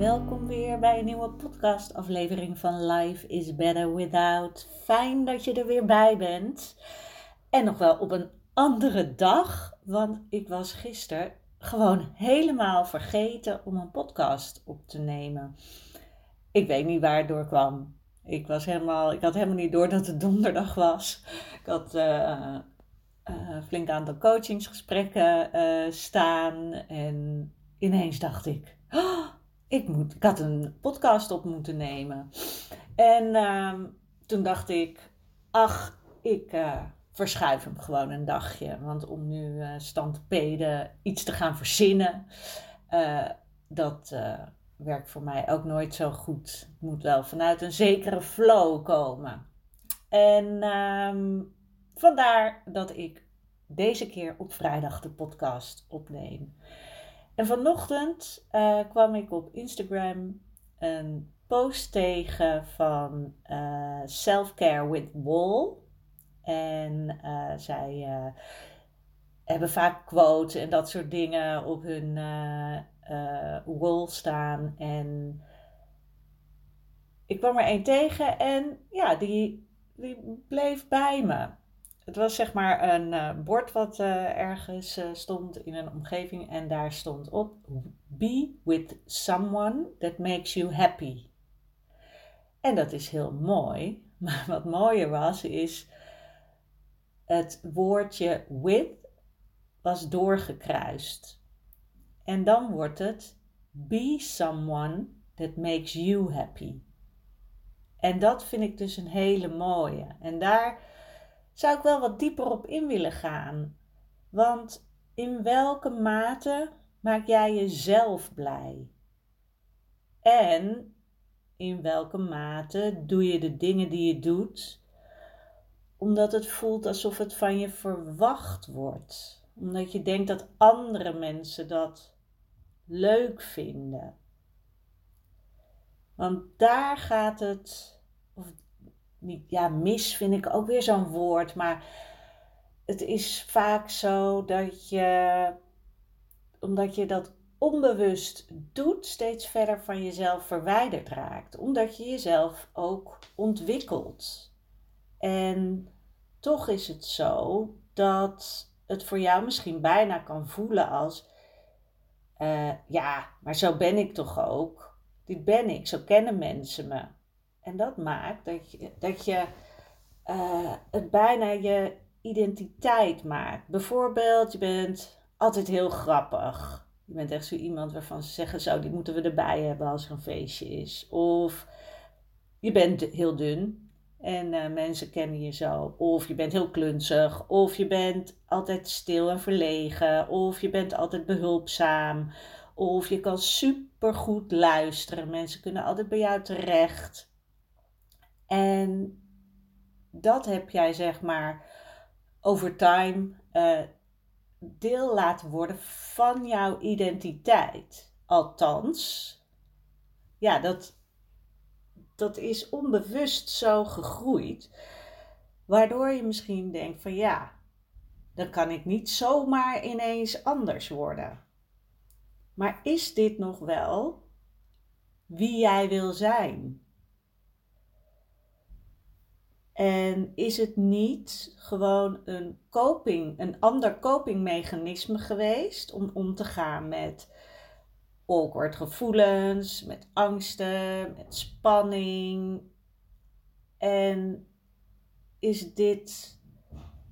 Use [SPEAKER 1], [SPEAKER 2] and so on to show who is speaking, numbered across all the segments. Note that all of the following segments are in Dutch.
[SPEAKER 1] Welkom weer bij een nieuwe podcastaflevering van Life is Better Without. Fijn dat je er weer bij bent. En nog wel op een andere dag, want ik was gisteren gewoon helemaal vergeten om een podcast op te nemen. Ik weet niet waar het door kwam. Ik, was helemaal, ik had helemaal niet door dat het donderdag was. Ik had uh, flink aantal coachingsgesprekken staan. En ineens dacht ik, oh, ik, moet, ik had een podcast op moeten nemen. En ehm, toen dacht ik, ach, ik verschuif hem gewoon een dagje. Want om nu uh, standpeden iets te gaan verzinnen, uh, dat werkt voor mij ook nooit zo goed. Het moet wel vanuit een zekere flow komen. En um, vandaar dat ik deze keer op vrijdag de podcast opneem. En vanochtend kwam ik op Instagram een post tegen van Self-Care with Wall. En uh, zij hebben vaak quotes en dat soort dingen op hun wall staan. En ik kwam er één tegen en ja, die, die bleef bij me. Het was zeg maar een bord wat ergens stond in een omgeving en daar stond op: Be with someone that makes you happy. En dat is heel mooi. Maar wat mooier was, is het woordje with was doorgekruist. En dan wordt het be someone that makes you happy. En dat vind ik dus een hele mooie. En daar zou ik wel wat dieper op in willen gaan. Want in welke mate maak jij jezelf blij? En in welke mate doe je de dingen die je doet omdat het voelt alsof het van je verwacht wordt. Omdat je denkt dat andere mensen dat leuk vinden. Want daar gaat het, of niet, ja, mis vind ik ook weer zo'n woord, maar het is vaak zo dat je, omdat je dat onbewust doet, steeds verder van jezelf verwijderd raakt. Omdat je jezelf ook ontwikkelt. En toch is het zo dat het voor jou misschien bijna kan voelen als: uh, ja, maar zo ben ik toch ook. Dit ben ik, zo kennen mensen me. En dat maakt dat je, dat je uh, het bijna je identiteit maakt. Bijvoorbeeld, je bent altijd heel grappig. Je bent echt zo iemand waarvan ze zeggen: zo, die moeten we erbij hebben als er een feestje is. Of je bent heel dun. En uh, mensen kennen je zo. Of je bent heel klunzig. Of je bent altijd stil en verlegen. Of je bent altijd behulpzaam. Of je kan supergoed luisteren. Mensen kunnen altijd bij jou terecht. En dat heb jij zeg maar over time uh, deel laten worden van jouw identiteit. Althans, ja, dat, dat is onbewust zo gegroeid. Waardoor je misschien denkt van ja, dan kan ik niet zomaar ineens anders worden. Maar is dit nog wel wie jij wil zijn? En is het niet gewoon een coping, een ander copingmechanisme geweest om om te gaan met awkward gevoelens, met angsten, met spanning. En is dit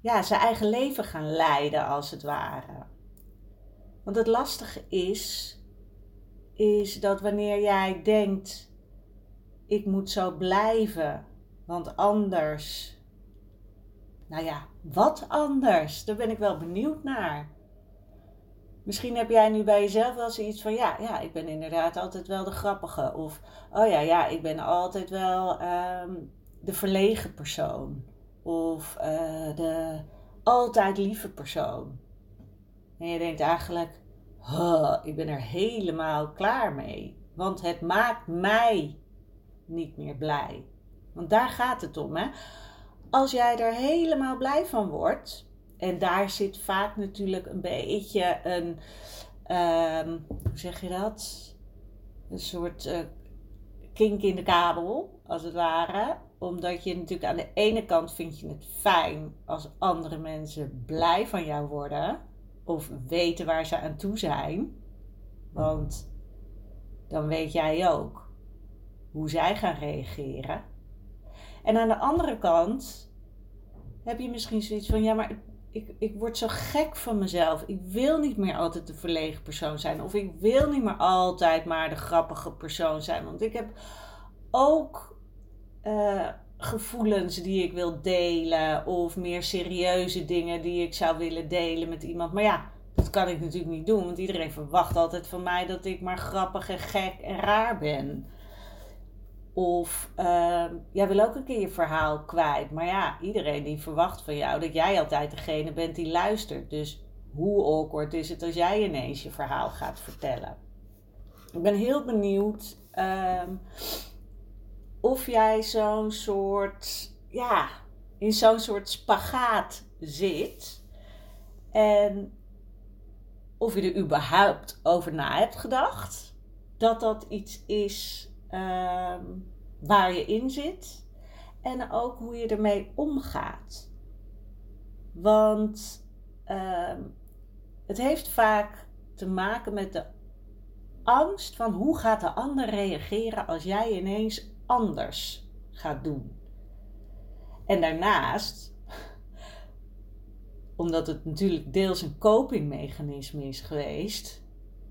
[SPEAKER 1] ja, zijn eigen leven gaan leiden, als het ware. Want het lastige is, is dat wanneer jij denkt, ik moet zo blijven, want anders, nou ja, wat anders? Daar ben ik wel benieuwd naar. Misschien heb jij nu bij jezelf wel zoiets van, ja, ja, ik ben inderdaad altijd wel de grappige. Of, oh ja, ja, ik ben altijd wel ehm, de verlegen persoon. Of uh, de altijd lieve persoon. En je denkt eigenlijk, ik ben er helemaal klaar mee. Want het maakt mij niet meer blij. Want daar gaat het om. Hè? Als jij er helemaal blij van wordt. En daar zit vaak natuurlijk een beetje een. Um, hoe zeg je dat? Een soort uh, kink in de kabel, als het ware. Omdat je natuurlijk aan de ene kant vind je het fijn als andere mensen blij van jou worden of weten waar ze aan toe zijn. Want dan weet jij ook hoe zij gaan reageren. En aan de andere kant heb je misschien zoiets van: ja, maar ik, ik, word zo gek van mezelf. Ik wil niet meer altijd de verlegen persoon zijn. Of ik wil niet meer altijd maar de grappige persoon zijn. Want ik heb ook. Uh, gevoelens die ik wil delen of meer serieuze dingen die ik zou willen delen met iemand. Maar ja, dat kan ik natuurlijk niet doen, want iedereen verwacht altijd van mij dat ik maar grappig en gek en raar ben. Of uh, jij wil ook een keer je verhaal kwijt. Maar ja, iedereen die verwacht van jou dat jij altijd degene bent die luistert. Dus hoe awkward is het als jij ineens je verhaal gaat vertellen? Ik ben heel benieuwd. Ehm, of jij zo'n soort, ja, in zo'n soort spagaat zit. En of je er überhaupt over na hebt gedacht. Dat dat iets is ehm, waar je in zit. En ook hoe je ermee omgaat. Want ehm, het heeft vaak te maken met de angst van hoe gaat de ander reageren als jij ineens anders gaat doen. En daarnaast, omdat het natuurlijk deels een copingmechanisme is geweest,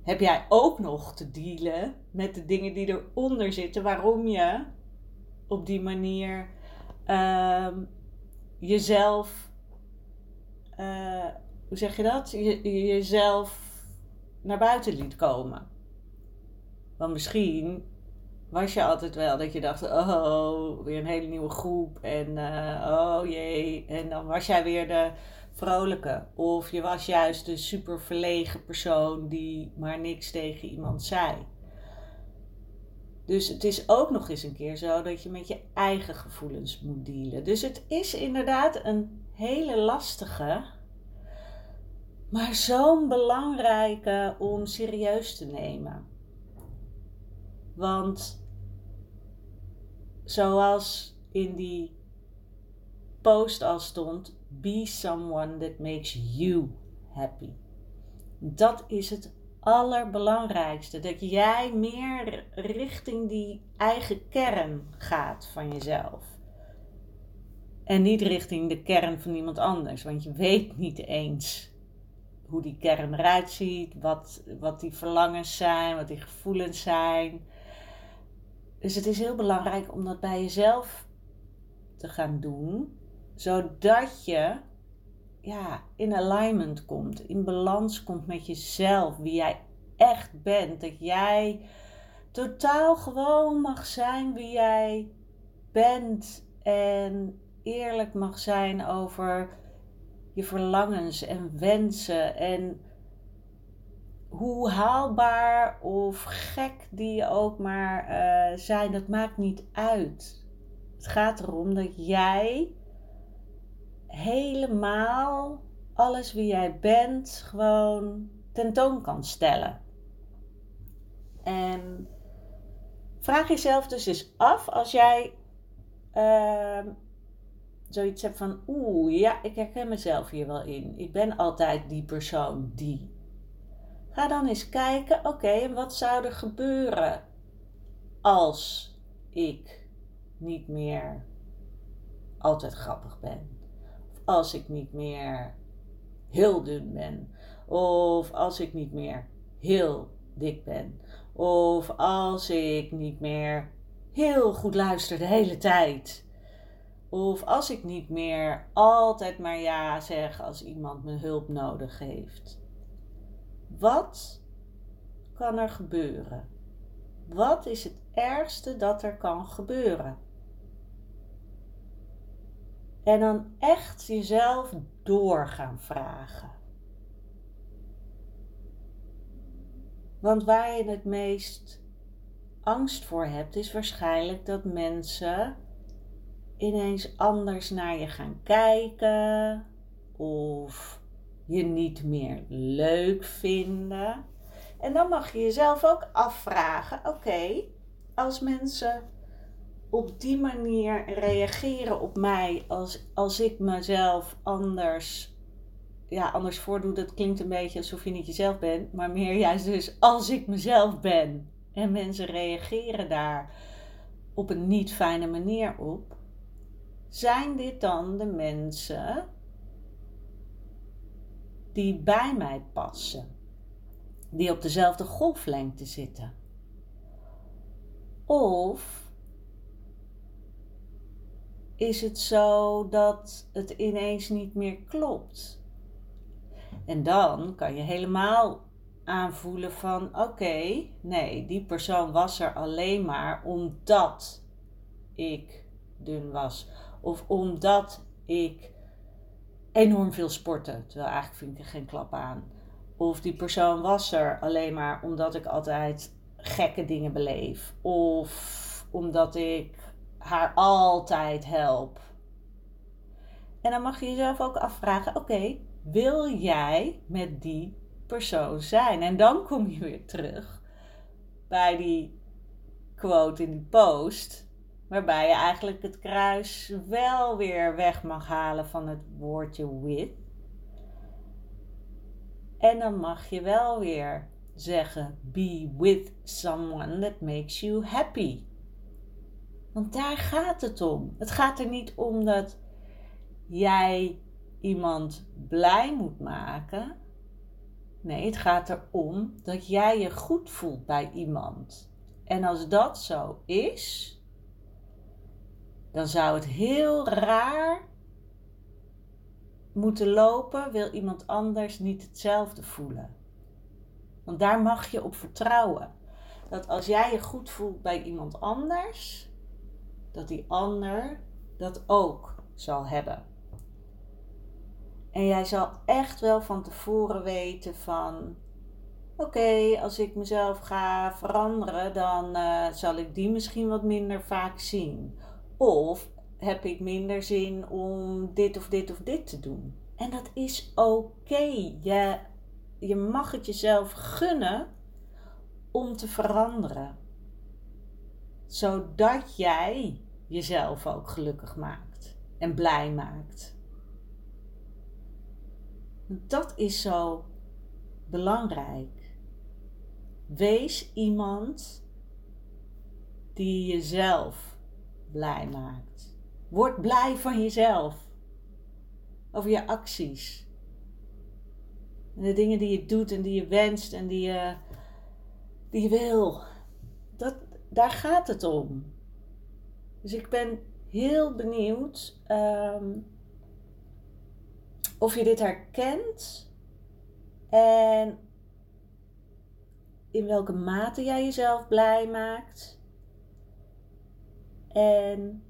[SPEAKER 1] heb jij ook nog te dealen met de dingen die eronder zitten, waarom je op die manier uh, jezelf, uh, hoe zeg je dat? Je, jezelf naar buiten liet komen. Want misschien was je altijd wel dat je dacht, oh, weer een hele nieuwe groep en uh, oh jee. En dan was jij weer de vrolijke. Of je was juist de super verlegen persoon die maar niks tegen iemand zei. Dus het is ook nog eens een keer zo dat je met je eigen gevoelens moet dealen. Dus het is inderdaad een hele lastige, maar zo'n belangrijke om serieus te nemen. Want zoals in die post al stond, be someone that makes you happy. Dat is het allerbelangrijkste. Dat jij meer richting die eigen kern gaat van jezelf. En niet richting de kern van iemand anders. Want je weet niet eens hoe die kern eruit ziet, wat, wat die verlangens zijn, wat die gevoelens zijn. Dus het is heel belangrijk om dat bij jezelf te gaan doen, zodat je ja, in alignment komt, in balans komt met jezelf, wie jij echt bent. Dat jij totaal gewoon mag zijn wie jij bent en eerlijk mag zijn over je verlangens en wensen en hoe haalbaar of gek die ook maar uh, zijn, dat maakt niet uit. Het gaat erom dat jij helemaal alles wie jij bent gewoon tentoon kan stellen. En vraag jezelf dus eens af als jij uh, zoiets hebt van, oeh, ja, ik herken mezelf hier wel in. Ik ben altijd die persoon die. Ga dan eens kijken, oké, en wat zou er gebeuren als ik niet meer altijd grappig ben? Als ik niet meer heel dun ben. Of als ik niet meer heel dik ben. Of als ik niet meer heel goed luister de hele tijd. Of als ik niet meer altijd maar ja zeg als iemand me hulp nodig heeft. Wat kan er gebeuren? Wat is het ergste dat er kan gebeuren? En dan echt jezelf door gaan vragen. Want waar je het meest angst voor hebt, is waarschijnlijk dat mensen ineens anders naar je gaan kijken of je niet meer leuk vinden. En dan mag je jezelf ook afvragen: oké, als mensen op die manier reageren op mij, als, als ik mezelf anders, ja, anders voordoe, dat klinkt een beetje alsof je niet jezelf bent, maar meer juist dus als ik mezelf ben en mensen reageren daar op een niet fijne manier op, zijn dit dan de mensen die bij mij passen? Die op dezelfde golflengte zitten? Of is het zo dat het ineens niet meer klopt? En dan kan je helemaal aanvoelen van oké, nee, die persoon was er alleen maar omdat ik dun was. Of omdat ik enorm veel sportte. Terwijl eigenlijk vind ik er geen klap aan. Of die persoon was er alleen maar omdat ik altijd gekke dingen beleef. Of omdat ik haar altijd help. En dan mag je jezelf ook afvragen: oké, wil jij met die persoon zijn? En dan kom je weer terug bij die quote in die post. Waarbij je eigenlijk het kruis wel weer weg mag halen van het woordje with. En dan mag je wel weer zeggen: be with someone that makes you happy. Want daar gaat het om. Het gaat er niet om dat jij iemand blij moet maken. Nee, het gaat erom dat jij je goed voelt bij iemand. En als dat zo is, dan zou het heel raar moeten lopen, wil iemand anders niet hetzelfde voelen. Want daar mag je op vertrouwen. Dat als jij je goed voelt bij iemand anders, dat die ander dat ook zal hebben. En jij zal echt wel van tevoren weten van oké, als ik mezelf ga veranderen, dan uh, zal ik die misschien wat minder vaak zien. Of heb ik minder zin om dit of dit of dit te doen. En dat is oké. Je, je mag het jezelf gunnen om te veranderen. Zodat jij jezelf ook gelukkig maakt en blij maakt. Dat is zo belangrijk. Wees iemand die jezelf blij maakt. Word blij van jezelf. Over je acties. En de dingen die je doet en die je wenst en die je, die je wil. Dat, daar gaat het om. Dus ik ben heel benieuwd ehm, of je dit herkent en in welke mate jij jezelf blij maakt en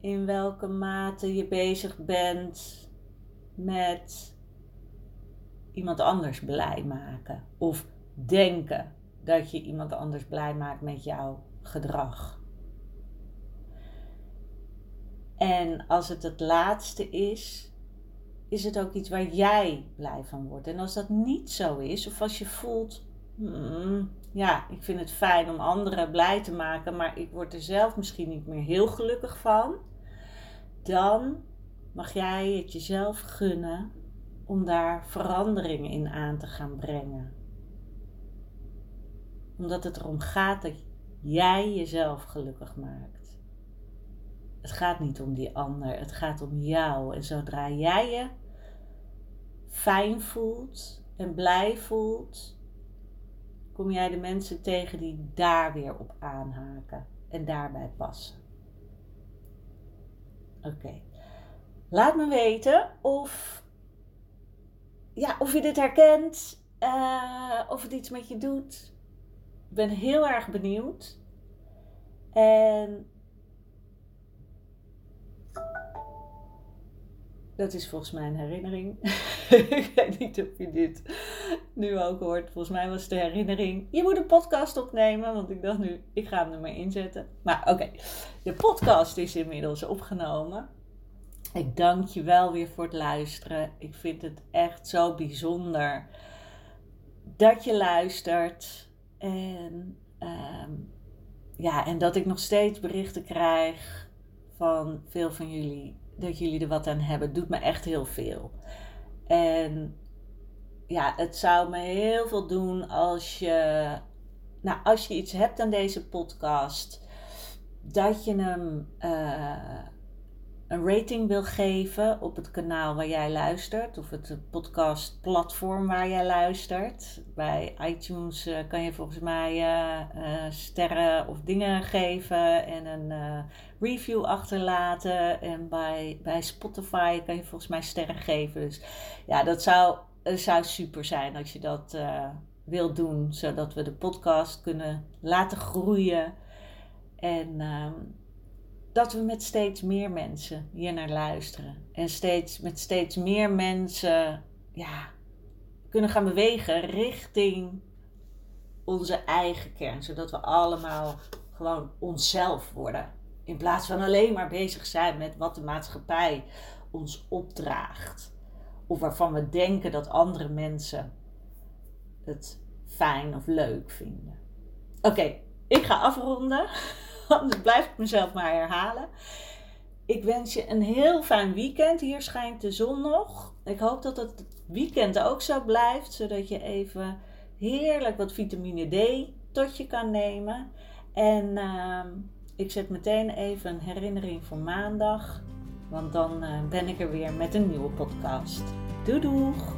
[SPEAKER 1] in welke mate je bezig bent met iemand anders blij maken of denken dat je iemand anders blij maakt met jouw gedrag. En als het het laatste is, is het ook iets waar jij blij van wordt. En als dat niet zo is, of als je voelt, Hmm, ja, ik vind het fijn om anderen blij te maken, maar ik word er zelf misschien niet meer heel gelukkig van. Dan mag jij het jezelf gunnen om daar verandering in aan te gaan brengen. Omdat het erom gaat dat jij jezelf gelukkig maakt. Het gaat niet om die ander, het gaat om jou. En zodra jij je fijn voelt en blij voelt, kom jij de mensen tegen die daar weer op aanhaken en daarbij passen. Oké. Laat me weten of, ja, of je dit herkent, uh, of het iets met je doet. Ik ben heel erg benieuwd. En dat is volgens mij een herinnering. ik weet niet of je dit nu ook hoort. Volgens mij was het de herinnering. Je moet een podcast opnemen. Want ik dacht nu, ik ga hem er maar inzetten. Maar oké, de podcast is inmiddels opgenomen. Ik dank je wel weer voor het luisteren. Ik vind het echt zo bijzonder dat je luistert. En, ehm, ja, en dat ik nog steeds berichten krijg van veel van jullie. Dat jullie er wat aan hebben. doet me echt heel veel. En ja, het zou me heel veel doen als je, nou, als je iets hebt aan deze podcast, dat je hem uh, een rating wil geven op het kanaal waar jij luistert, of het podcastplatform waar jij luistert. Bij iTunes uh, kan je volgens mij uh, sterren of dingen geven en een review achterlaten. En bij, bij Spotify kan je volgens mij sterren geven. Dus ja, dat zou, zou super zijn als je dat wilt doen, zodat we de podcast kunnen laten groeien. En uh, dat we met steeds meer mensen hier naar luisteren. En steeds, met steeds meer mensen ja, kunnen gaan bewegen richting onze eigen kern. Zodat we allemaal gewoon onszelf worden. In plaats van alleen maar bezig zijn met wat de maatschappij ons opdraagt. Of waarvan we denken dat andere mensen het fijn of leuk vinden. Oké, ik ga afronden. Anders blijf ik mezelf maar herhalen. Ik wens je een heel fijn weekend. Hier schijnt de zon nog. Ik hoop dat het weekend ook zo blijft. Zodat je even heerlijk wat vitamine D tot je kan nemen. En uh, ik zet meteen even een herinnering voor maandag. Want dan uh, ben ik er weer met een nieuwe podcast. Doei doeg!